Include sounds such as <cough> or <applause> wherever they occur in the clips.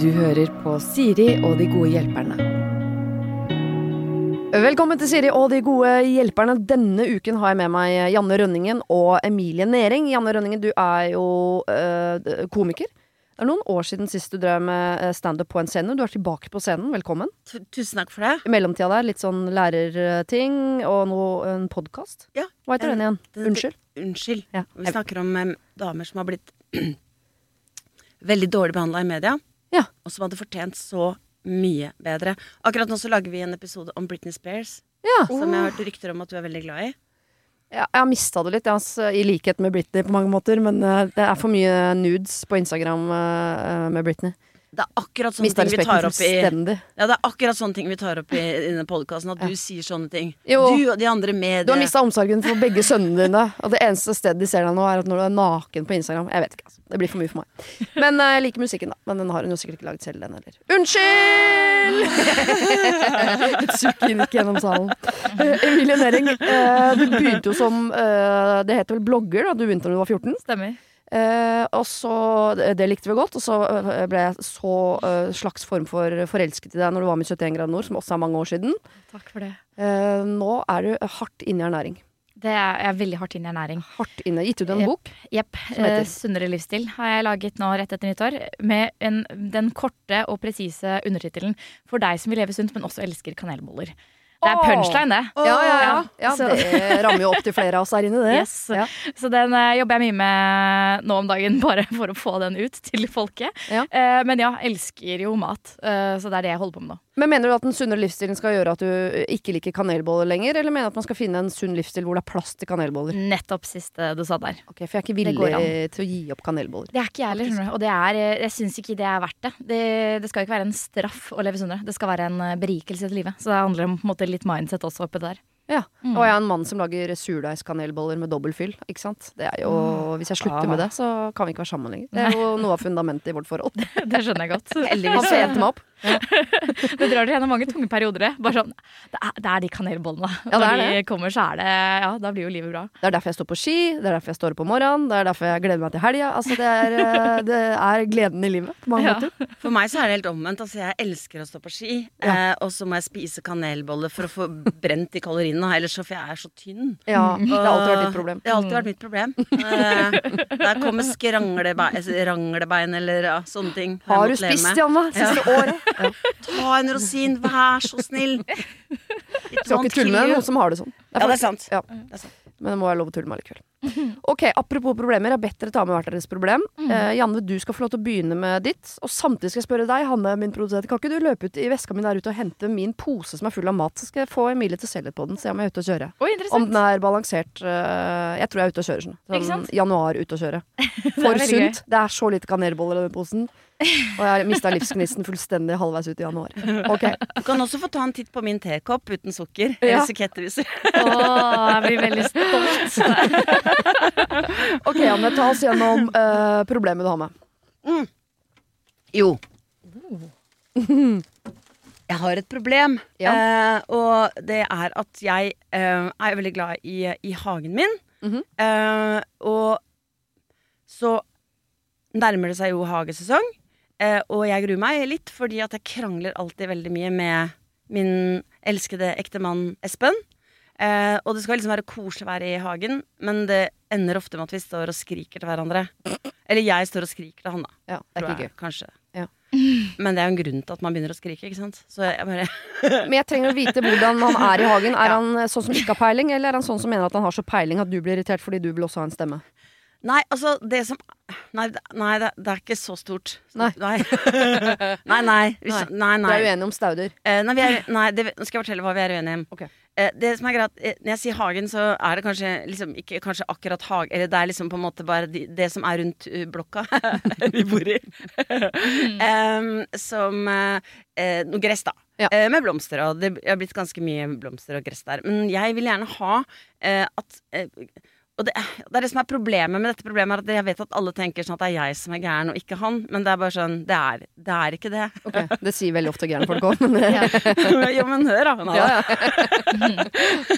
Du hører på Siri og de gode hjelperne. Velkommen til Siri og de gode hjelperne. Denne uken har jeg med meg Janne Rønningen og Emilie Næring. Janne Rønningen, du er jo øh, komiker. Det er noen år siden sist du drev med eh, standup på en scene. Du er tilbake på scenen. Velkommen. Tu- Tusen takk for det. I mellomtida der litt sånn lærerting og noe, en podkast. Ja, Hva heter en- den igjen? Unnskyld? Unnskyld. Ja. Vi snakker om um, damer som har blitt <clears throat> veldig dårlig behandla i media, Ja. og som hadde fortjent så mye bedre. Akkurat nå så lager vi en episode om Britney Spears, ja. som jeg har hørt rykter om at du er veldig glad i. Ja, jeg har mista det litt, altså, i likhet med Britney på mange måter. Men uh, det er for mye nudes på Instagram uh, med Britney. Det er akkurat sånne ting vi tar opp i. Ja, det er akkurat sånne ting vi tar opp i, i denne podkasten, at du sier sånne ting. Jo. Du og de andre med Du har mista omsorgen for begge sønnene dine. Og det eneste stedet de ser deg nå, er at når du er naken på Instagram. Jeg vet ikke, altså. Det blir for mye for meg. Men jeg jeg liker musikken, da. Men den har hun jo sikkert ikke laget selv, den heller. Unnskyld! <laughs> Et sukk gikk gjennom salen. Eh, Emilie Næring, uh, du begynte jo som eh, Det heter vel blogger, da. Du begynte da du var 14. Stemmer. Eh, og så, det, likte vi godt, og så eh, ble jeg så eh, slags form for forelsket i deg når du var med i 71 grader nord, som også er mange år siden. Takk for det. Eh, nå er du hardt inne i ernæring. Det er, jeg er veldig hardt inn i ernæring. Hardt inne. Gitt ut en bok. Jepp. Eh, Sunnere livsstil har jeg laget nå rett etter nyttår. Med en, den korte og presise undertittelen 'For deg som vil leve sunt, men også elsker kanelboller'. Det er punchline, det. Ja, ja, ja. ja Så- det rammer jo opp til flere av oss her inne, det. Yes. Ja. Så den uh, jobber jeg mye med nå om dagen, <laughs> bare for å få den ut til folket. Ja. Uh, men ja, elsker jo mat. uh, så det er det jeg holder på med nå. Men Mener du at den sunne livsstilen skal gjøre at du ikke liker kanelboller lenger, eller mener du at man skal finne en sunn livsstil hvor det er plass til kanelboller? Nettopp siste du sa der. Ok, For jeg er ikke villig til å gi opp kanelboller. Det er ikke jeg heller. Og det er, eh, jeg syns ikke det er verdt det. det. Det skal ikke være en straff å leve sunnere. Det skal være en eh, berikelse til livet. Så det handler om måte, litt mindset også oppi der. Ja. Mm. Og jeg er en mann som lager surdeigskanelboller med dobbeltfyll. Ikke sant? Det er jo, Hvis jeg slutter med det, så kan vi ikke være sammen lenger. Det er jo noe av fundamentet i vårt forhold. <laughs> Det skjønner jeg godt. Han trente meg opp. <laughs> Det drar dere gjennom mange tunge perioder. Bare sånn, det, er, det er de kanelbollene. Ja, det er Når de kommer, så er det Ja, da blir jo livet bra. Det er derfor jeg står på ski, det er derfor jeg står opp om morgenen, det er derfor jeg gleder meg til helga. Altså, det, er, eh, det er gleden i livet på mange Ja. måter. <laughs> For meg så er det helt omvendt. Altså, jeg elsker å stå på ski, eh, og så må jeg spise kanelboller for å få brent de kaloriene, ellers for jeg er så tynn. Ja, Mm. det har alltid vært ditt problem. Det har alltid vært mitt problem. Eh, der kommer skranglebein, ranglebein eller ja, sånne ting. Har du spist. Janne, siste året? <laughs> Ta en rosin, vær så snill! Litt Skal ikke tulle med noen som har det sånn. Ja, det er sant. Ja. Det er sant. Men det må være lov å tulle med allikevel. Ok, Apropos problemer. Jeg har bedt dere ta med hvert deres problem. Eh, Janne, du skal få lov til å begynne med ditt. Og samtidig skal jeg spørre deg, Hanne, min produsent. Kan ikke du løpe ut i veska mi der ute og hente min pose som er full av mat? Så skal jeg få Emilie til å selge litt på den, se om jeg er ute å kjøre. Oi, Om den er balansert. eh, jeg tror jeg er ute å kjøre. Sånn, Ikke sånn sant? januar ute å kjøre. <laughs> For gøy. sunt. Det er så lite kanelboller i den posen. Og jeg har mista livsgnisten fullstendig halvveis ut i januar. Okay. Du kan også få ta en titt på min tekopp uten sukker. Ja. Etiketteviser. Åh, jeg blir veldig stolt. Ok, Anne, ta oss gjennom uh, problemet du har med. Jo. <laughs> Jeg har et problem, Ja. uh, og det er at jeg uh, er veldig glad i, i hagen min. Mhm. eh, og så nærmer det seg jo hagesesong, eh, og jeg gruer meg litt fordi at jeg krangler alltid veldig mye med min elskede ektemann Espen. Eh, og det skal liksom være koselig å være i hagen, men det ender ofte med at vi står og skriker til hverandre. Eller jeg står og skriker til han, da. Ja, det er ikke gøy. Kanskje. Ja. Men det er jo en grunn til at man begynner å skrike, ikke sant. Så jeg bare <laughs> Men jeg trenger å vite hvordan han er i hagen. Er han sånn som ikke har peiling, eller er han sånn som mener at han har så peiling at du blir irritert fordi du vil også ha en stemme? Nei, altså, det som Nei, nei, det, det er ikke så stort. Nei. <laughs> Nei, nei. nei, Hvis, nei, nei. Du er uenig om stauder. Eh, nei, vi er, nei det, nå skal jeg fortelle hva vi er uenige om. Ok. Eh, det som er greit, eh, Når jeg sier hagen, så er det kanskje liksom ikke kanskje akkurat hage Eller det er liksom på en måte bare de, det som er rundt uh, blokka <laughs> vi bor i. <laughs> um, som eh, eh, noe gress, da. Ja. Eh, med blomster. Og det har blitt ganske mye blomster og gress der. Men jeg vil gjerne ha eh, at eh, og det, det er det som er problemet med dette problemet, er at jeg vet at alle tenker sånn at det er jeg som er gæren, og ikke han. Men det er bare sånn Det er, det er ikke det. Ok, Det sier veldig ofte gærne folk òg, men ja. <laughs> jo, men hør, da. Ja, da. ja.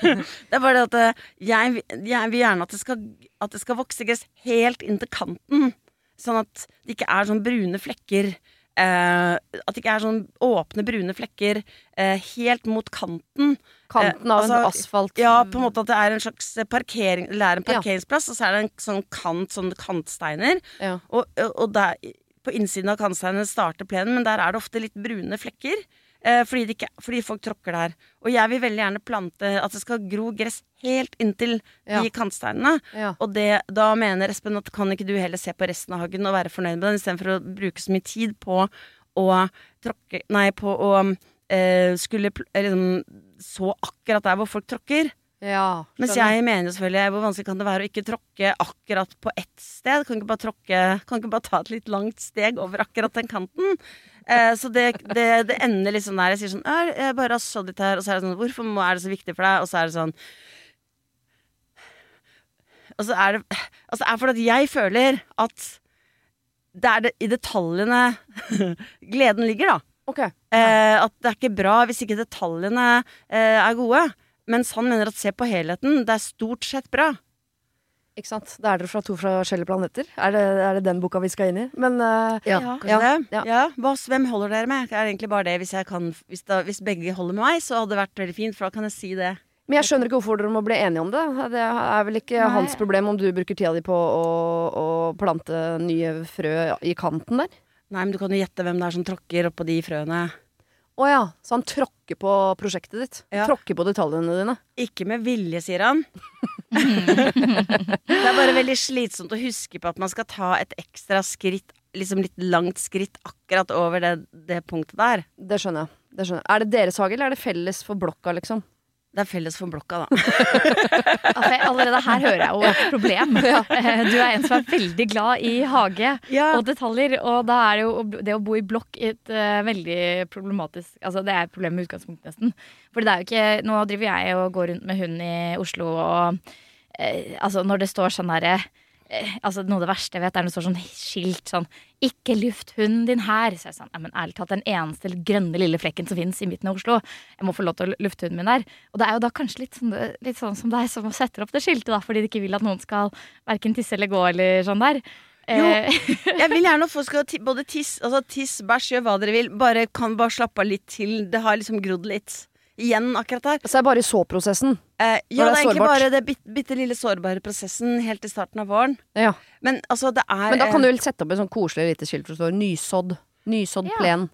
<laughs> Det er bare det at eh, jeg, jeg vil gjerne at det, skal, at det skal vokse gress helt inn til kanten. Sånn at det ikke er sånn brune flekker. Eh, at det ikke er sånn åpne, brune flekker uh, helt mot kanten. Kanten av Eh, en altså, asfalt. Ja, på en måte at det er en slags parkering Eller er en Ja. parkeringsplass, og så er det en sånn kant, sånne kantsteiner. Ja. Og, og der, på innsiden av kantsteinene starter plenen, men der er det ofte litt brune flekker. Eh, fordi, ikke, fordi folk tråkker der. Og jeg vil veldig gjerne plante at det skal gro gress helt inntil Ja. de kantsteinene. Ja. Og det, da mener Espen at kan ikke du heller se på resten av hagen og være fornøyd med den, istedenfor å bruke så mye tid på å tråkke Nei, på å eh, skulle eh, liksom så akkurat der hvor folk tråkker. Ja, Mens jeg mener selvfølgelig hvor vanskelig kan det være å ikke tråkke akkurat på ett sted. Kan ikke bare tråkke Kan ikke bare ta et litt langt steg over akkurat den kanten. Eh, så det, det, det ender liksom der jeg sier sånn «Er, Jeg bare har sådd litt her, og så er det sånn Hvorfor må, er det så viktig for deg? Og så er det sånn Og så er det Altså det er fordi jeg føler at det er det, i detaljene <laughs> gleden ligger, da. Ok. Eh, at det er ikke bra hvis ikke detaljene eh, er gode. Mens han mener at se på helheten, det er stort sett bra. Ikke sant. Da er dere fra to forskjellige planeter. Er det, er det den boka vi skal inn i? Men uh, Ja. Ja, ja. Ja. Boss, hvem holder dere med? Det er egentlig bare det. Hvis, jeg kan, hvis, da, hvis begge holder med meg, så hadde det vært veldig fint, for da kan jeg si det. Men jeg skjønner ikke hvorfor dere må bli enige om det. Det er vel ikke Nei. hans problem om du bruker tida di på å, å plante nye frø i kanten der? Nei, men du kan jo gjette hvem det er som tråkker oppå de frøene. Å ja, så han tråkker på prosjektet ditt? Ja. Tråkker på detaljene dine? Ikke med vilje, sier han. Det er bare veldig slitsomt å huske på at man skal ta et ekstra skritt, liksom litt langt skritt, akkurat over det, det punktet der. Det skjønner jeg. Det skjønner jeg. Er det deres hage, eller er det felles for blokka, liksom? Det er felles for blokka, da. <laughs> Altså, allerede her hører jeg jo et problem. <laughs> Eh, Du er en som er veldig glad i hage Ja. og detaljer, og da er det jo det å bo i blokk et uh, veldig problematisk Altså det er et problem med utgangspunktet, nesten. For det er jo ikke Nå driver jeg og går rundt med hund i Oslo, og eh, altså når det står sånn herre eh, Altså Noe av det verste jeg vet, er når det står sånn skilt sånn 'Ikke luft hunden din her'. Så er jeg sånn, ja, men ærlig talt, den eneste grønne lille flekken som fins i midten av Oslo. Jeg må få lov til å lufte hunden min der. Og det er jo da kanskje litt sånn, litt sånn som deg som setter opp det skiltet, da, fordi de ikke vil at noen skal verken tisse eller gå eller sånn der. Jo. Eh, <laughs> Jeg vil gjerne at folk skal både tisse, altså tiss, bæsj, gjør hva dere vil. Bare kan bare slappe av litt til. Det har liksom grodd litt. Igjen akkurat der. Så er det bare i så-prosessen. Eh, ja, det er er egentlig bare det bitte, bitte lille sårbare prosessen helt i starten av våren. Ja. Men altså, det er Men da kan du vel sette opp et sånn koselig lite skilt hvor det står 'nysådd'. Nysådd Ja. plen.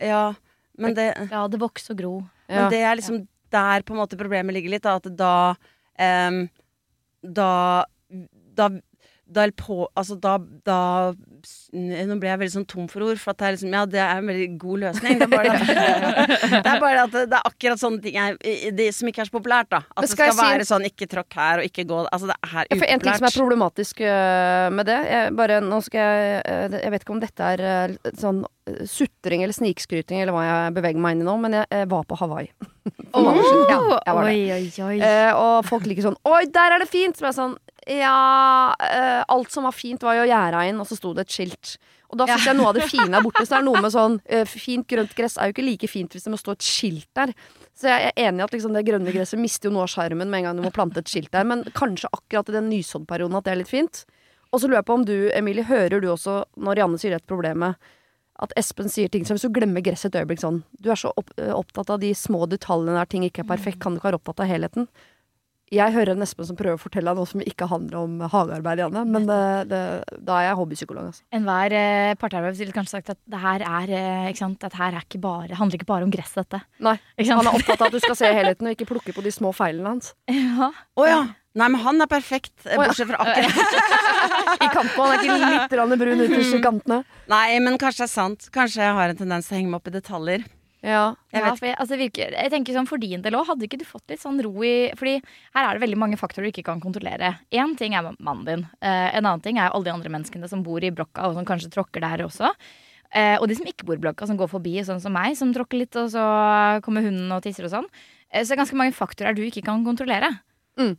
Ja, men det, Ja, det vokser og gro. Ja. men det er liksom der på en måte problemet ligger litt. Da, at da Da Da da, på, altså da, da Nå ble jeg veldig sånn tom for ord, for det er liksom Ja, det er en veldig god løsning. Det er bare at <laughs> det er, bare at det er akkurat sånne ting jeg, det, som ikke er så populært, da. At det skal jeg si- være sånn ikke tråkk her og ikke gå Altså, det er Ja, en ting som er problematisk øh, med det jeg, bare, nå skal jeg, øh, jeg vet ikke om dette er øh, sånn sutring eller snikskryting eller hva jeg beveger meg inn i nå, men jeg, jeg var på Hawaii. <laughs> Siden. Ja, jeg var det. oi, oi, oi. Eh, og folk liker sånn Oi, der er det fint! Som er sånn Ja, eh, alt som var fint, var jo gjerda inn, og så sto det et skilt. Og da syns jeg noe av det fine er borte. Så det er noe med sånn <laughs> eh, Fint grønt gress er jo ikke like fint hvis det må stå et skilt der. Så jeg er enig i at liksom det grønne gresset mister jo noe av sjarmen med en gang du må plante et skilt der. Men kanskje akkurat i den nysåddperioden at det er litt fint. Og så lurer jeg på om du, Emilie, hører du også når Janne sier dette problemet, at Espen sier ting som hvis du glemmer gresset et øyeblikk sånn Du er så opp, eh, opptatt av de små detaljene der ting ikke er perfekt, kan du ikke være opptatt av helheten? Jeg hører en Espen som prøver å fortelle deg noe som ikke handler om hagearbeid, Janne. Men det, det, da er jeg hobbypsykolog, altså. Enhver eh, parterapeut ville kanskje sagt at det her er eh, ikke sant? at her er ikke bare, handler ikke bare om gress, dette. Nei, Ikke sant? Han er opptatt av at du skal se helheten og ikke plukke på de små feilene hans. <laughs> ja. Oh, ja. Nei, men han er perfekt, eh, ja. bortsett fra akkurat <laughs> I kampen. Han er ikke litt brun ytterst i kantene. Nei, men kanskje det er sant. Kanskje jeg har en tendens til å henge meg opp i detaljer. Ja. Jeg ja, for jeg, altså, virker, jeg tenker sånn For din del òg, hadde ikke du fått litt sånn ro i Fordi her er det veldig mange faktorer du ikke kan kontrollere. Én ting er mannen din. Eh, en annen ting er alle de andre menneskene som bor i blokka, og som kanskje tråkker der også. Eh, og de som ikke bor i blokka, som går forbi, sånn som meg, som tråkker litt, og så kommer hunden og tisser og sånn. Eh, så det er ganske mange faktorer du ikke kan kontrollere. Mm.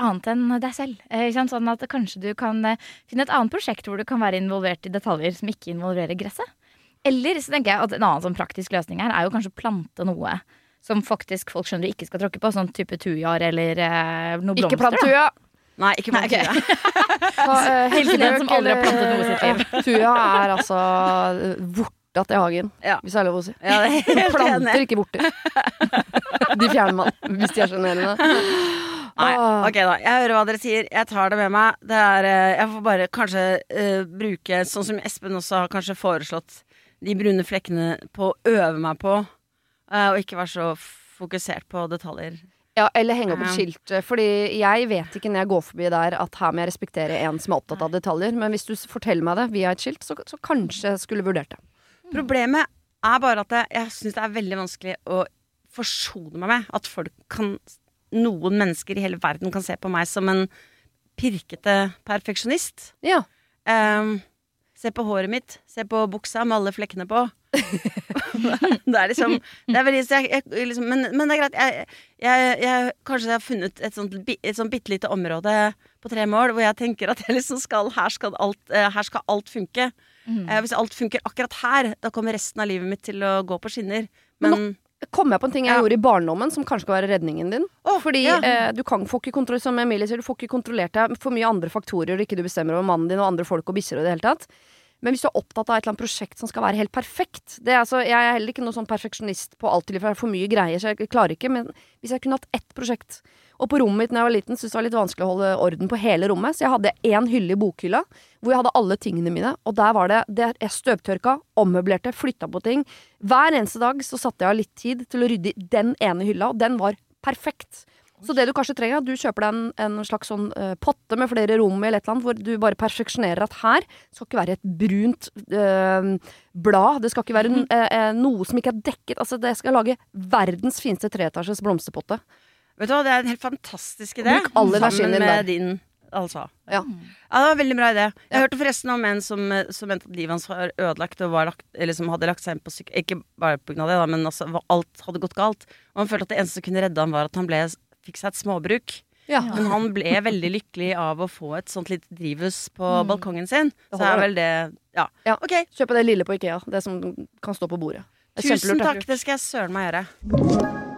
Annet enn deg selv. Eh? Sånn at kanskje du kan eh, finne et annet prosjekt hvor du kan være involvert i detaljer som ikke involverer gresset. Eller så tenker jeg at en annen sånn praktisk løsning her er jo kanskje å plante noe som faktisk folk skjønner ikke skal tråkke på. Sånn type tujaer eller eh, noe Ikke blomster. plant da. tuja! Nei, ikke plant tuja. <laughs> okay. Hilsen en som aldri har plantet noe i sitt liv. Ja, <laughs> Tuja er altså vorta til hagen, Ja. hvis det er lov å si. Ja, er <laughs> Planter, ikke vorter. De fjerner man hvis de er sjenerende. Nei, ok da. Jeg hører hva dere sier. Jeg tar det med meg. Det er, eh, jeg får bare kanskje uh, bruke, sånn som Espen også har kanskje foreslått, de brune flekkene på å øve meg på, uh, og ikke være så fokusert på detaljer. Ja, eller henge opp et skilt. Fordi jeg vet ikke når jeg går forbi der at her må jeg respektere en som er opptatt av detaljer. Men hvis du forteller meg det via et skilt, så, så kanskje jeg skulle vurdert det. Problemet er bare at jeg, jeg syns det er veldig vanskelig å forsone meg med at folk kan Noen mennesker i hele verden kan se på meg som en pirkete perfeksjonist. Ja. Ehm, se på håret mitt, se på buksa med alle flekkene på. <laughs> <laughs> det er liksom det er veldig, jeg, jeg, liksom, men, men det er greit. Jeg, jeg, jeg, kanskje jeg har funnet et sånt, et sånt bitte lite område på tre mål hvor jeg tenker at liksom skal, her, skal alt, eh, her skal alt funke. Eh, hvis alt funker akkurat her, da kommer resten av livet mitt til å gå på skinner. Men Men Kom jeg på en ting jeg Ja. gjorde i barndommen som kanskje skal være redningen din? Oh, Fordi ja. eh, du kan får ikke kontroll, som Emilie sier, du får ikke kontrollert deg for mye andre faktorer, ikke du bestemmer over mannen din og andre folk og bikkjer og i det hele tatt. Men hvis du er opptatt av et eller annet prosjekt som skal være helt perfekt det er altså, Jeg er heller ikke noen sånn perfeksjonist på alt i livet, for mye greier, så jeg klarer ikke. Men hvis jeg kunne hatt ett prosjekt Og på rommet mitt da jeg var liten, syntes det var litt vanskelig å holde orden på hele rommet, så jeg hadde én hylle i bokhylla hvor jeg hadde alle tingene mine, og der var det, det Jeg støvtørka, ommøblerte, flytta på ting. Hver eneste dag så satte jeg av litt tid til å rydde i den ene hylla, og den var perfekt. Så det du kanskje trenger, er at du kjøper deg en, en slags sånn uh, potte med flere rom eller et eller annet, hvor du bare perfeksjonerer at her skal ikke være et brunt uh, blad. Det skal ikke være uh, noe som ikke er dekket. Altså, det skal lage verdens fineste treetasjes blomsterpotte. Vet du hva, det er en helt fantastisk idé. Bruk all energien din med der. din, altså. Ja. Ja, det var en veldig bra idé. Jeg Ja. hørte forresten om en som, som mente at livet hans var ødelagt, og var lagt, eller som hadde lagt seg inn på syk... Ikke bare pga. det, da, men altså, alt hadde gått galt. Og han følte at det eneste som kunne redde ham, var at han ble, fikk seg et småbruk. Ja. Men han ble veldig lykkelig av å få et sånt lite drivhus på Mm. balkongen sin. Så er vel det Ja. Ja. Ok. Kjøpe det lille på Ikea. Det som kan stå på bordet. Tusen takk. Det skal jeg søren meg gjøre.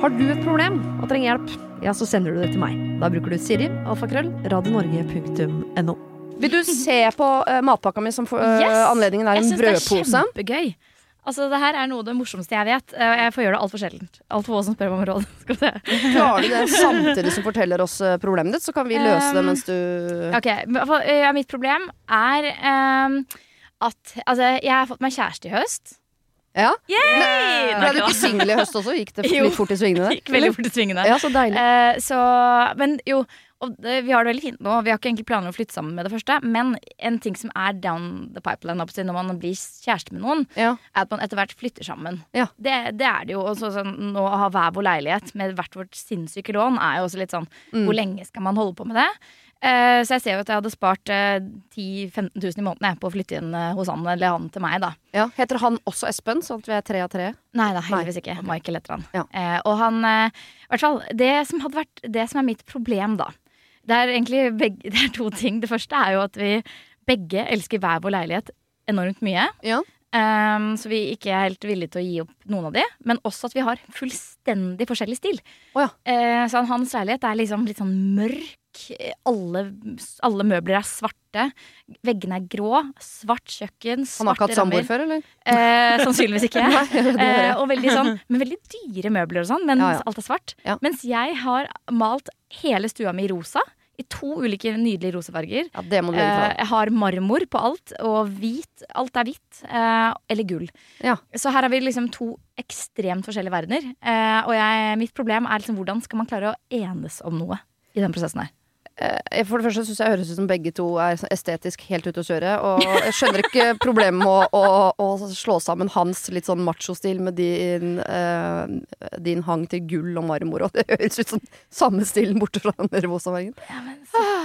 Har du et problem og trenger hjelp, ja, så sender du det til meg. Da bruker du Siri, alfakrøll, radionorge.no. Vil du se på uh, matpakka mi som for, uh, Yes! anledningen er Jeg synes syns det er kjempegøy. Altså, det her er noe av det morsomste jeg vet. og Jeg får gjøre det altfor sjeldent. Altfor få som spør meg om råd. <laughs> Skal vi se. Klarer du det samtidig som forteller oss eh, problemet ditt, så kan vi løse det Um, mens du Ok, eh, Mitt problem er um, at Altså, jeg har fått meg kjæreste i høst. Ja? Yay! Ble du ikke singel i høst også? Gikk det <laughs> litt fort i svingene? Gikk veldig fort i svingene. Ja, så deilig. Eh, så, men jo, det, vi har det veldig fint nå. Vi har ikke egentlig planer om å flytte sammen med det første. Men en ting som er down the pipeline oppsett, når man blir kjæreste med noen, Ja. er at man etter hvert flytter sammen. Ja. Det, det er det jo. Også sånn, nå å ha hver vår leilighet med hvert vårt sinnssyke lån er jo også litt sånn Mm. Hvor lenge skal man holde på med det? Eh, så jeg ser jo at jeg hadde spart uh, 10 000-15 000 i måneden jeg, på å flytte inn uh, hos han eller han til meg, da. Ja. Heter han også Espen, sånn at vi er tre av tre? Nei da, heldigvis ikke. Michael heter han. Ja. Eh, og han hvert fall, det som hadde vært Det som er mitt problem, da. Det er egentlig begge, <laughs> det er to ting. Det første er jo at vi begge elsker hver vår leilighet enormt mye. Ja. Um, så vi ikke er helt villige til å gi opp noen av de. Men også at vi har fullstendig forskjellig stil. Oh, ja. uh, så hans leilighet er liksom litt sånn mørk. Alle, alle møbler er svarte. Veggene er grå. Svart kjøkken. Han har ikke svarte hatt samboer rammer. før, eller? Eh, sannsynligvis ikke. <laughs> Eh, og veldig sånn, <laughs> med veldig dyre møbler og sånn, men Ja, ja. alt er svart. Ja. Mens jeg har malt hele stua mi i rosa. I to ulike nydelige rosefarger. Ja, det må du Eh, jeg har marmor på alt, og hvit. Alt er hvitt. eh, eller gull. Ja. Så her har vi liksom to ekstremt forskjellige verdener. Eh, og jeg, mitt problem er liksom hvordan skal man klare å enes om noe i den prosessen her. Eh, For det første syns jeg høres ut som begge to er estetisk helt ute å kjøre. Og jeg skjønner ikke <laughs> problemet med å, å, å slå sammen hans litt sånn machostil med din, eh, din hang til gull og marmor. Og det høres ut som samme stilen borte fra den rosafargen. Nei,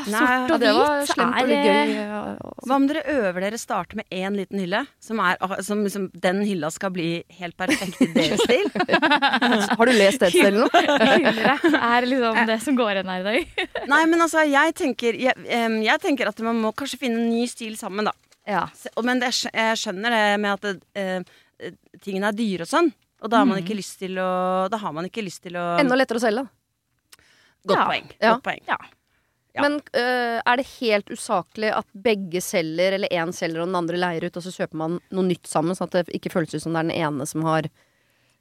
Sort og det var hvit og er litt eh, gøy. ja, ja. Hva om dere øver dere starter med én liten hylle? Som, er, som som den hylla skal bli helt perfekt i deres <laughs> stil? Har du lest det selv nå? eller <laughs> er liksom det som går igjen her i dag. Nei, men altså, jeg tenker, jeg, jeg tenker at man må kanskje finne en ny stil sammen, da. Ja. Men det, jeg skjønner det med at det, eh, eh, tingene er dyre og sånn. Og da har man Mm. ikke lyst til å Da har man ikke lyst til å Enda lettere å selge. Godt Ja. poeng. Ja. Godt poeng. Ja. Ja. Men øh, er det helt usaklig at begge selger, eller én selger og den andre leier ut, og så kjøper man noe nytt sammen, sånn at det ikke føles ut som det er den ene som har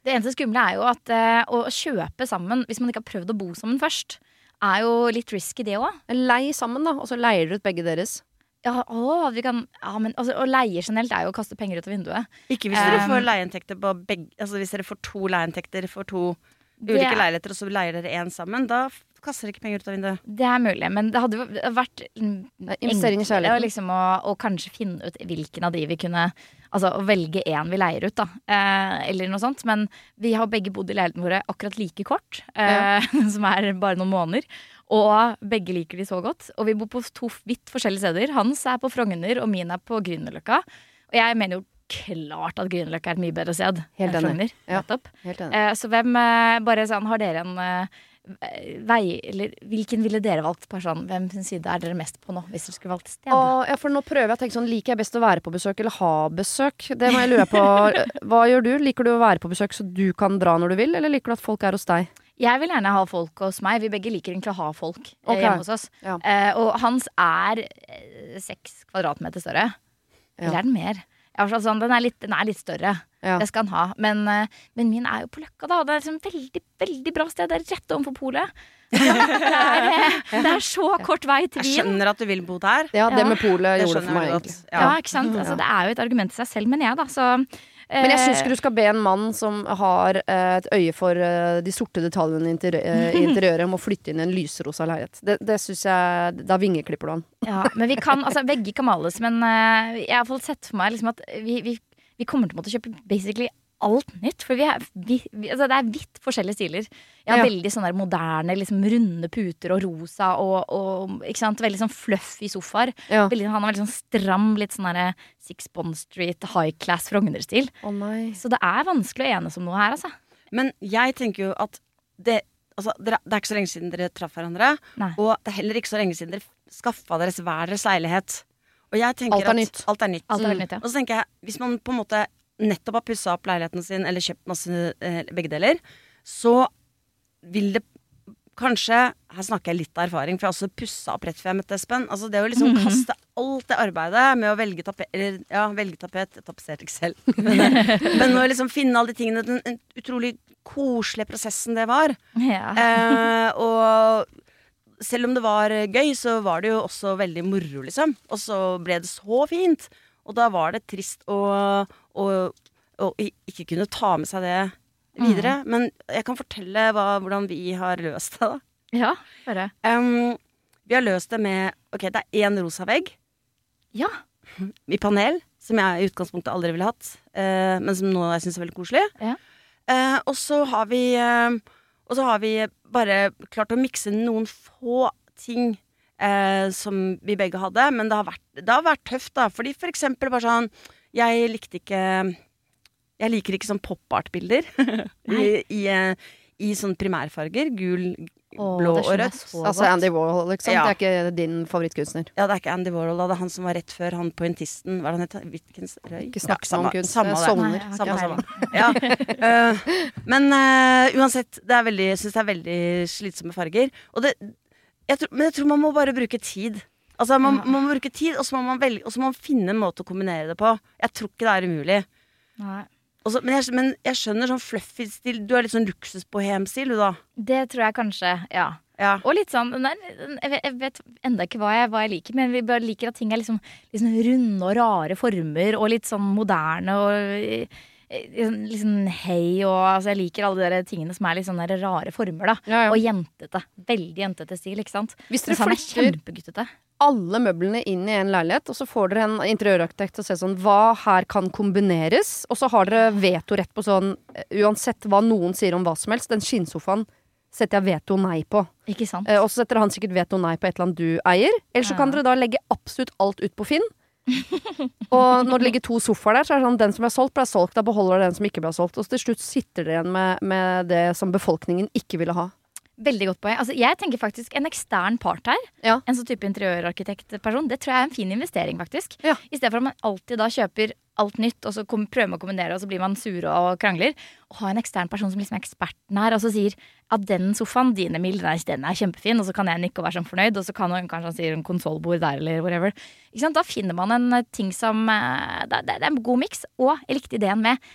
Det eneste skumle er jo at øh, å kjøpe sammen, hvis man ikke har prøvd å bo sammen først, er jo litt risky, det òg. Lei sammen, da, og så leier dere ut begge deres. Ja, å, vi kan, ja, men altså, å leie generelt er jo å kaste penger ut av vinduet. Ikke hvis dere Um, får leieinntekter på begge Altså hvis dere får to leieinntekter for to Det- ulike leiligheter, og så leier dere én sammen, da kaster dere ikke penger ut av vinduet. Det er mulig, men det hadde jo vært investering i kjærligheten. Liksom å, å kanskje finne ut hvilken av de vi kunne Altså å velge én vi leier ut, da. Eh, eller noe sånt. Men vi har begge bodd i leiligheten våre akkurat like kort, eh, <laughs> som er bare noen måneder. Og begge liker de så godt. Og vi bor på to vidt forskjellige steder. Hans er på Frogner, og min er på Grünerløkka. Og jeg mener jo klart at Grünerløkka er et mye bedre sted Helt enig. Ja. Helt enig. Eh, så hvem eh, Bare sånn, har dere en eh, vei Eller hvilken ville dere valgt? Bare sånn, hvem sin side er dere mest på nå, hvis dere skulle valgt sted? Å, ja, for nå prøver jeg å tenke sånn, Liker jeg best å være på besøk eller ha besøk? Det må jeg lure på. <laughs> Hva gjør du? Liker du å være på besøk så du kan dra når du vil, eller liker du at folk er hos deg? Jeg vil gjerne ha folk hos meg. Vi begge liker egentlig å ha folk okay. Hjemme hos oss. Ja. Eh, og hans er eh, seks kvadratmeter større. Ja. Eller er den mer? Ja, var sånn, den, er litt, den er litt større. Ja. Det skal han ha. Men, eh, men min er jo på Løkka, da. Det er liksom veldig veldig bra sted. Det er rett overfor polet. <laughs> Det er, eh, det er så kort vei til Jeg skjønner at du vil bo der. Ja, det med polet gjorde det for meg, godt. Ja, Ja. ikke sant? Altså, det er jo et argument i seg selv, men jeg, da. Så, Men jeg syns ikke du skal be en mann som har eh, et øye for eh, de sorte detaljene i interiø- eh, <laughs> interiøret, om å flytte inn i en lyserosa leilighet. Det, det syns jeg Da vingeklipper du han. <laughs> Ja, men vi kan, altså Vegger kan males, men eh, jeg har i hvert fall sett for meg liksom, at vi, vi, vi kommer til å måtte kjøpe basically alt nytt. For vi er, vi, vi, altså, det er vidt forskjellige stiler. Jeg har Ja. veldig sånne moderne, liksom, runde puter og rosa og, og ikke sant? veldig sånn fluffy sofaer. Ja. Veldig, han har veldig sånn stram, litt sånn Six Bond Street high class Frogner-stil. Oh. Så det er vanskelig å enes om noe her, altså. Men jeg tenker jo at det Altså, det er ikke så lenge siden dere traff hverandre. Nei. Og det er heller ikke så lenge siden dere skaffa deres hver deres leilighet. Og jeg tenker Alt er at nytt. Alt er nytt. Alt er Mm. nytt, ja. Og så tenker jeg, hvis man på en måte nettopp har pussa opp leiligheten sin, eller kjøpt masse eh, begge deler, så vil det kanskje Her snakker jeg litt av erfaring, for jeg har også pussa opp rett før jeg møtte Espen. Altså det å liksom Mhm. kaste alt det arbeidet med å velge tapet Eller ja, velge tapet. Jeg tapetserte ikke selv. <laughs> Men, men å liksom finne alle de tingene Den den utrolig koselige prosessen det var. Ja. Eh, og selv om det var eh, gøy, så var det jo også veldig moro, liksom. Og så ble det så fint. Og da var det trist å, å, og ikke kunne ta med seg det videre. Men jeg kan fortelle hva, hvordan vi har løst det, da. ja, bare. Um, vi har løst det med Ok, det er én rosa vegg Ja. <laughs> i panel, som jeg i utgangspunktet aldri ville hatt, uh, men som nå jeg syns er veldig koselig. Ja. Uh, og så har vi uh, Og så har vi bare klart å mikse noen få ting som vi begge hadde, men det har vært, det har vært tøft, da. Fordi for eksempel bare sånn Jeg likte ikke Jeg liker ikke sånn pop-art-bilder <laughs> i, i, eh, i sånn primærfarger. Gul, Åh, blå og rødt. Altså. Andy Warhol, liksom. Ja. Det er ikke din favorittkunstner. Ja, det er ikke Andy Warhol, da. Det er han som var rett før han pointisten. Hva er det han het? Wittgens Røy? Ikke snakk Ja, om kunst. Samme sovner. Nei, Samme, samme. Ja. Uh, men uh, uansett, det er veldig, jeg syns det er veldig slitsomme farger. Og det, jeg tror, men jeg tror man må bare bruke tid. Altså, man, man må bruke tid, og så må man, velge, og så må man finne en måte å kombinere det på. Jeg tror ikke det er umulig. Nei. Og men, jeg, men jeg skjønner sånn fluffy stil. Du er litt sånn luksusbohem-stil, du, da. Det tror jeg kanskje, ja. Ja. Og litt sånn nei, Jeg vet, jeg vet enda ikke hva jeg, hva jeg liker, men vi bare liker at ting er liksom, liksom runde og rare former, og litt sånn moderne og liksom hei og altså Jeg liker alle de der tingene som er litt sånne rare former, da. Ja, ja. Og jentete. Veldig jentete stil, ikke sant. Hvis dere er flytter. Alle møblene inn i en leilighet, og så får dere en interiørarkitekt til å se sånn Hva her kan kombineres? Og så har dere vetorett på sånn eh, Uansett hva noen sier om hva som helst, den skinnsofaen setter jeg veto nei på. Ikke sant? Eh, og så setter han sikkert veto nei på et eller annet du eier. Eller så kan dere da legge absolutt alt ut på Finn. og når det ligger to sofaer der, så er det sånn den som ble solgt, ble solgt. Da beholder den som ikke ble solgt. Og så til slutt sitter dere igjen med, med det som befolkningen ikke ville ha. Veldig godt poeng. Altså, jeg tenker faktisk en ekstern part her. Ja. En sånn type interiørarkitektperson. Det tror jeg er en fin investering, faktisk. Ja. I stedet for at man alltid da kjøper alt nytt, og så kom, prøver man å kombinere, og så blir man sure og krangler. Å ha en ekstern person som liksom er eksperten her, og så sier at den sofaen, din Emil, den er, den er kjempefin, og så kan jeg nikke og være sånn fornøyd, og så kan hun kanskje han sier en konsollbord der, eller whatever. Ikke sant? Da finner man en eh, ting som eh, Det, det, det er en god miks. Og jeg likte ideen med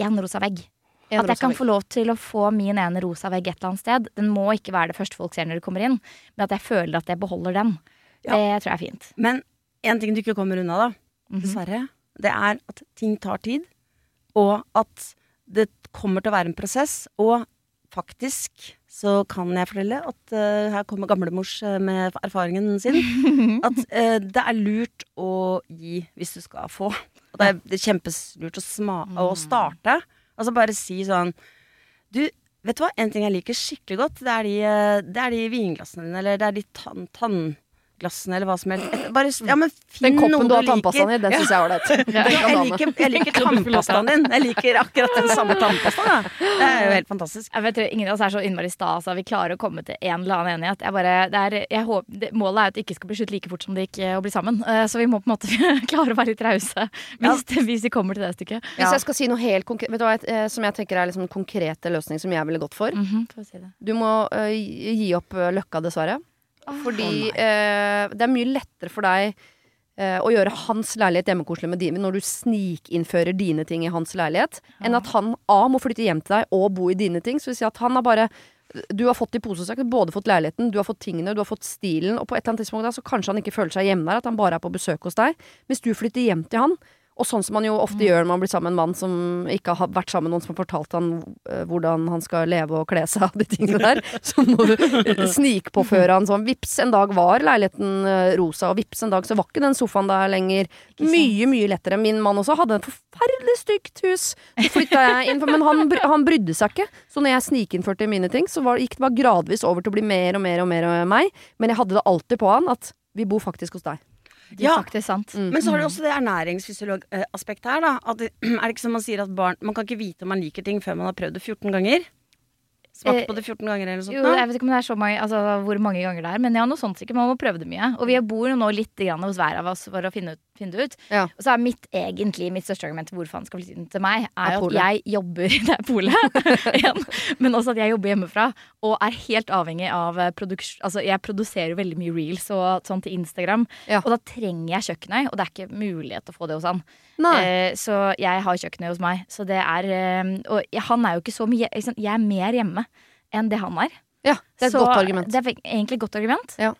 én rosa vegg. At jeg kan få lov til å få min ene rosa vegg et eller annet sted. Den må ikke være det første folk ser når de kommer inn, men at jeg føler at jeg beholder den. Ja. Det tror jeg er fint. Men en ting du ikke kommer unna, da, Mhm. dessverre, det er at ting tar tid. Og at det kommer til å være en prosess. Og faktisk så kan jeg fortelle at uh, her kommer gamlemors eh, med erfaringen sin. <laughs> At uh, det er lurt å gi hvis du skal få. Og det er, det er kjempeslurt å, å starte. Altså bare si sånn Du, vet du hva? En ting jeg liker skikkelig godt, det er de, eh, det er de vinglassene dine, eller det er de tann... tannglassene, eller hva som helst. Bare, ja, men finn Den koppen noe du har tannpastaen i, den syns jeg er ålreit. <laughs> Jeg liker, jeg <laughs> liker tannpastaen din. Jeg liker akkurat den samme tannpastaen. da. Det er jo helt fantastisk. Jeg vet, ingen av oss er så innmari sta, så vi klarer å komme til en eller annen enighet. Jeg bare, det er, jeg håper, det, målet er at det ikke skal bli slutt like fort som det gikk eh, å bli sammen. Eh, Så vi må på en måte <laughs> klare å være litt rause hvis, hvis vi kommer til det stykket. Hvis jeg skal si noe helt konkret Vet du hva, eh, som jeg tenker er liksom en konkrete løsning som jeg ville gått for? Mhm, får vi si det. Du må uh, gi opp Løkka, dessverre. Fordi eh, det er mye lettere for deg eh, å gjøre hans leilighet hjemmekoselig med dine når du snikinnfører dine ting i hans leilighet, enn at han A må flytte hjem til deg og bo i dine ting. Så vil si at han har bare du har fått i posesekk, både fått leiligheten, du har fått tingene, du har fått stilen, og på et eller annet tidspunkt da, så kanskje han ikke føler seg hjemme der, at han bare er på besøk hos deg. Hvis du flytter hjem til han, og sånn som man jo ofte gjør når man blir sammen med en mann som ikke har vært sammen med noen som har fortalt han eh, hvordan han skal leve og kle seg og de tingene <laughs> der, så må du eh, snikpåføre han sånn Vips, en dag var leiligheten eh, rosa, og vips, en dag så var ikke den sofaen der lenger. Mye, mye lettere. Min mann også hadde et forferdelig stygt hus. Så flytta jeg inn, men han, han brydde seg ikke. Så når jeg snikinnførte mine ting, så var, gikk det bare gradvis over til å bli mer og mer og mer og meg. Men jeg hadde det alltid på han at vi bor faktisk hos deg. Det er Ja. faktisk sant. Mm. Men så har du også det ernæringsfysiologaspektet her, da. At det <clears throat> er ikke som man sier at barn Man kan ikke vite om man liker ting før man har prøvd det 14 ganger. Smakt Eh, på det 14 ganger eller noe sånt. Jo, jeg vet ikke om det er så mange, altså, hvor mange ganger det er, men ja, noe sånt sikkert. Man må prøve det mye. Og vi bor jo nå litt grann hos hver av oss for å finne, ut, finne det ut. Ja. Og så er mitt egentlig mitt største argument til hvorfor han skal flytte inn til meg, Er er jo at jeg jobber <laughs> Det er polet. <laughs> Men også at jeg jobber hjemmefra og er helt avhengig av eh, produksjon Altså, jeg produserer jo veldig mye reels og sånn til Instagram, Ja. og da trenger jeg kjøkkenøy, og det er ikke mulighet til å få det hos han. Eh, så jeg har kjøkkenøy hos meg. Så det er eh, Og han er jo ikke så mye? Jeg er mer hjemme enn det han er. Ja, det er et Så godt argument. Det er egentlig et godt argument. Ja.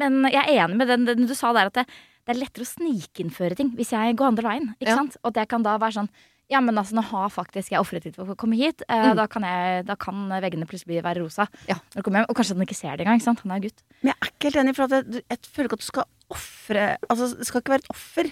Men jeg er enig med den, den du sa der, at det, det er lettere å snikinnføre ting hvis jeg går andre veien. Ikke Ja. sant? Og det kan da være sånn ja, men altså, nå har faktisk jeg ofret litt for å komme hit. Eh, Mm. da, kan jeg, da kan veggene plutselig være rosa. Ja. Og kanskje han ikke ser det engang. ikke sant? Han er gutt. Men jeg er ikke helt enig, for at jeg, jeg føler ikke at du skal ofre Altså, det skal ikke være et offer.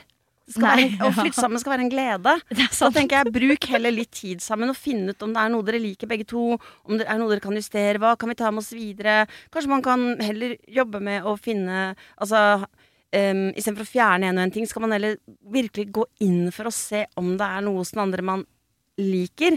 Det skal Nei. være å <laughs> flytte sammen skal være en glede. <laughs> Så tenker jeg, bruk heller litt tid sammen og finne ut om det er noe dere liker begge to. Om det er noe dere kan justere. Hva kan vi ta med oss videre? Kanskje man kan heller jobbe med å finne Altså um, istedenfor å fjerne en og en ting, skal man heller virkelig gå inn for å se om det er noe hos den andre man liker.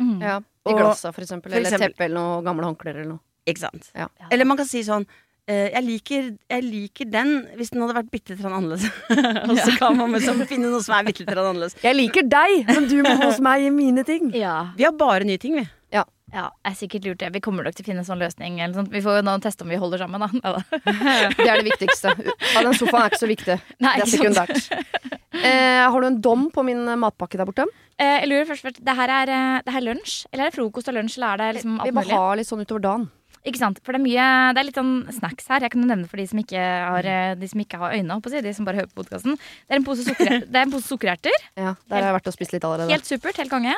Mm. Ja, I glassa, for eksempel. for eller eksempel- teppe eller noe gamle håndklær eller noe. Ikke sant? Ja. Eller man kan si sånn eh, jeg, liker, jeg liker den hvis den hadde vært bitte litt annerledes. <laughs> og så kan man liksom finne noe som er bitte litt annerledes. Jeg liker deg, men du må hos meg i mine ting. Ja. Vi har bare nye ting, vi. Ja, er sikkert lurt det. Vi kommer nok til å finne en sånn løsning. Eller sånt. Vi får jo nå teste om vi holder sammen, da. Ja, da. <laughs> Det er det viktigste. Ja, den sofaen er ikke så viktig. Nei, Det er sekundært. Eh, har du en dom på min eh, matpakke der borte? Eh, jeg lurer først, først det her er, eh, det her lunsj? Eller er det frokost og lunsj? Eller er det liksom Vi må ha litt sånn utover dagen. Ikke sant? For det er mye Det er litt sånn snacks her. Jeg kan jo nevne for de som ikke har, eh, de som ikke har øyne, holdt på å si, de som bare hører på podkasten. Det er en pose <laughs> det er en pose sukkererter. Ja, Der har jeg vært og spist litt allerede. Helt supert. Helt konge.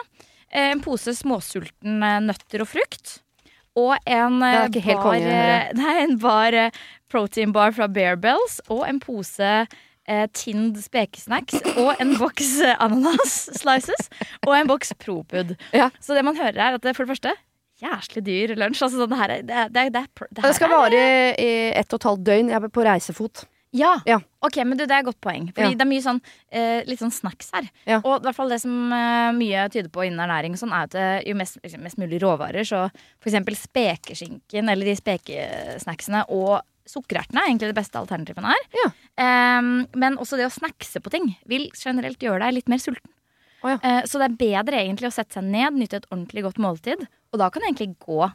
Eh, En pose småsulten eh, nøtter og frukt. Og en eh, bar, <laughs> Nei, en bar protein bar fra Bear Bells. Og en pose eh, tinned spekesnacks. Og en boks eh, ananas slices. Og en boks Propud. Ja. Så det man hører, er at det for det første Jæslig dyr lunsj. Altså, sånn, det, her det, det, det, det Det skal vare i ett og et halvt døgn. Jeg er på reisefot. Ja. Ja. Ok, men du, det er et godt poeng. Fordi Ja. det er mye sånn eh, litt sånn snacks her. Ja. Og i hvert fall det som eh, mye tyder på innen ernæring, sånn, er at det, jo mest, liksom, mest mulig råvarer, så eksempel spekeskinken eller de spekesnacksene og sukkerertene er egentlig det beste alternativene her. Ja. Eh, men også det å snackse på ting vil generelt gjøre deg litt mer sulten. Oh, ja. Eh, så det er bedre egentlig å sette seg ned, nyte et ordentlig godt måltid. Og da kan det egentlig gå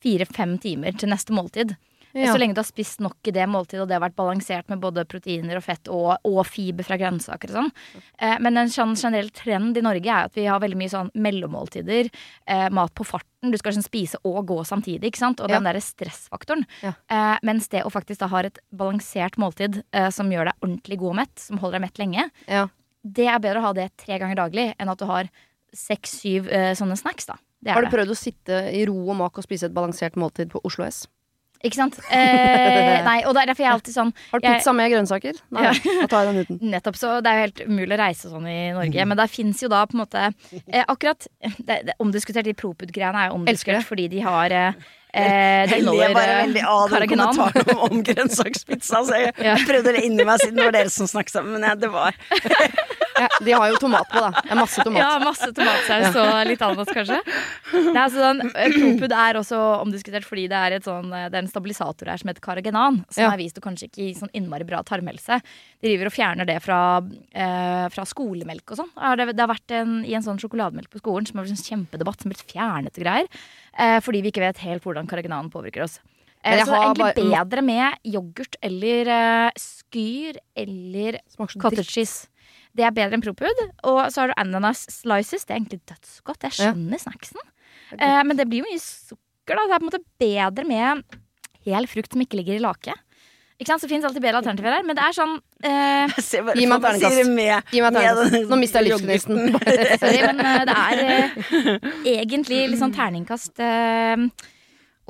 fire-fem timer til neste måltid. Ja. Så lenge du har spist nok i det måltidet, og det har vært balansert med både proteiner og fett og, og fiber fra grønnsaker og sånn. Eh, men en sånn generell trend i Norge er at vi har veldig mye sånn mellommåltider. Eh, mat på farten. Du skal sånn spise og gå samtidig, ikke sant. Og Ja. den derre stressfaktoren. Ja. Eh, mens det å faktisk da ha et balansert måltid eh, som gjør deg ordentlig god og mett, som holder deg mett lenge, Ja. det er bedre å ha det tre ganger daglig enn at du har seks-syv eh, sånne snacks, da. Har du prøvd å sitte i ro og mak og spise et balansert måltid på Oslo S? Ikke sant? Eh, nei, og det er derfor jeg alltid sånn Har du Jeg- pizza med grønnsaker? Nei, Ja. da tar jeg den uten. <laughs> Nettopp, så Det er jo helt umulig å reise sånn i. Norge. Men der fins jo da på en måte eh, Akkurat det, det omdiskutert, De Proput-greiene er jo omdiskutert fordi de har eh, <laughs> eh, Jeg ler bare eh, veldig av den kommentaren om, om <laughs> grønnsakspizza. Så jeg, Ja. jeg prøvde det inni meg siden det var dere som snakket sammen. Men jeg, det var Ja, de har jo tomat på, da. Det er masse tomat. Ja, masse tomatsaus og litt annet, kanskje. Er altså sånn, eh, Propud er også omdiskutert fordi det er, sånn, eh, det er en stabilisator her som heter Carrageenan, som Ja. er vist å kanskje ikke gi sånn innmari bra tarmhelse. De driver og fjerner det fra, eh, fra skolemelk og sånn. Det, det har vært en, i en sånn sjokolademelk på skolen som har vært en kjempedebatt som har blitt fjernet og greier. Eh, fordi vi ikke vet helt hvordan Carrageenan påvirker oss. Eh, så det er egentlig bedre med yoghurt eller uh, skyr eller. Cottage cheese. Det er bedre enn Propud. Og så har du ananas slices. Det er egentlig dødsgodt. Jeg Ja. skjønner snacksen. Eh, men det blir jo mye sukker, da. Det er på en måte bedre med hel frukt som ikke ligger i lake. Ikke sant? Så fins alltid bedre alternativer her. Men det er sånn eh, <laughs> bare Gi meg terningkast. Nå mister jeg livsgnisten. <laughs> Sorry, men eh, det er eh, <laughs> egentlig litt sånn terningkast eh,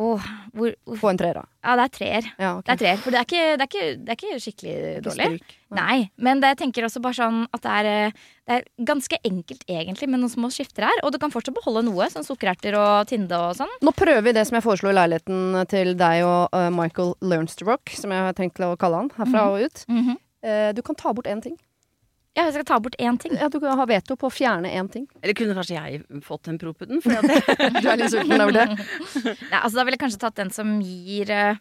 Åh, hvor, hvor Få en treer, da. Ja, det er treer. Ja, okay. Det er treer, For det er ikke, det er ikke, det er ikke skikkelig dårlig. Stryk. Nei, men det, jeg tenker også bare sånn at det er, eh, det er ganske enkelt egentlig med noen små skifter her. Og du kan fortsatt beholde noe, sånn sukkererter og tinde og sånn. Nå prøver vi det som jeg foreslo i leiligheten til deg og uh, Michael Learnsterock, som jeg har tenkt å kalle han herfra og ut. Eh, du kan ta bort én ting. Ja, jeg skal ta bort én ting. Ja, du kan ha veto på å fjerne én ting. Eller kunne kanskje jeg fått den at <laughs> Du er litt sulten over det? Nei, altså Da ville jeg kanskje tatt den som gir eh,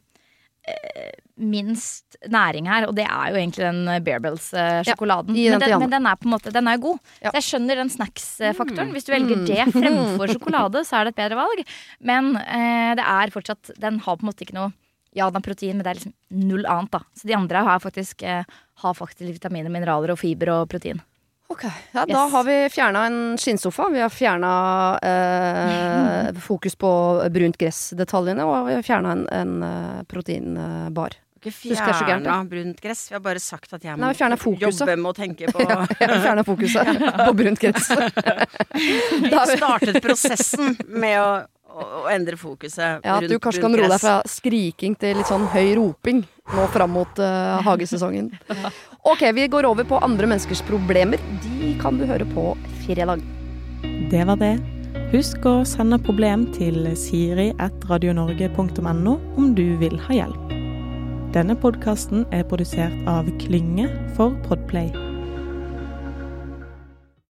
eh, minst næring her, og det er jo egentlig den Bearbells-sjokoladen. gi den men, den, men den er på en måte Den er jo god. Ja. Så jeg skjønner den snacks-faktoren. Hvis du velger det fremfor sjokolade, så er det et bedre valg. Men uh, det er fortsatt Den har på en måte ikke noe Ja, den har protein, men det er liksom null annet, da. Så de andre har faktisk, eh, har faktisk vitaminer, mineraler og fiber og protein. Ok, ja, Da har vi fjerna en skinnsofa. Vi har fjerna eh, <laughs> fokus på brunt gress-detaljene, og vi har fjerna en, en eh, proteinbar. ikke det er fjerna brunt gress. Vi har bare sagt at jeg må Nei, jobbe med å tenke <laughs> på ja, fjerna fokuset <laughs> på brunt gress. Da har vi- startet prosessen med å, å, å endre fokuset Ja, at du kanskje kan roe deg fra skriking til litt sånn høy roping nå fram mot uh, hagesesongen. Ok, vi går over på andre menneskers problemer. De kan du høre på fredag. Det var det. Husk å sende problem til siri.radionorge.no om du vil ha hjelp. Denne podkasten er produsert av Klynge for Podplay.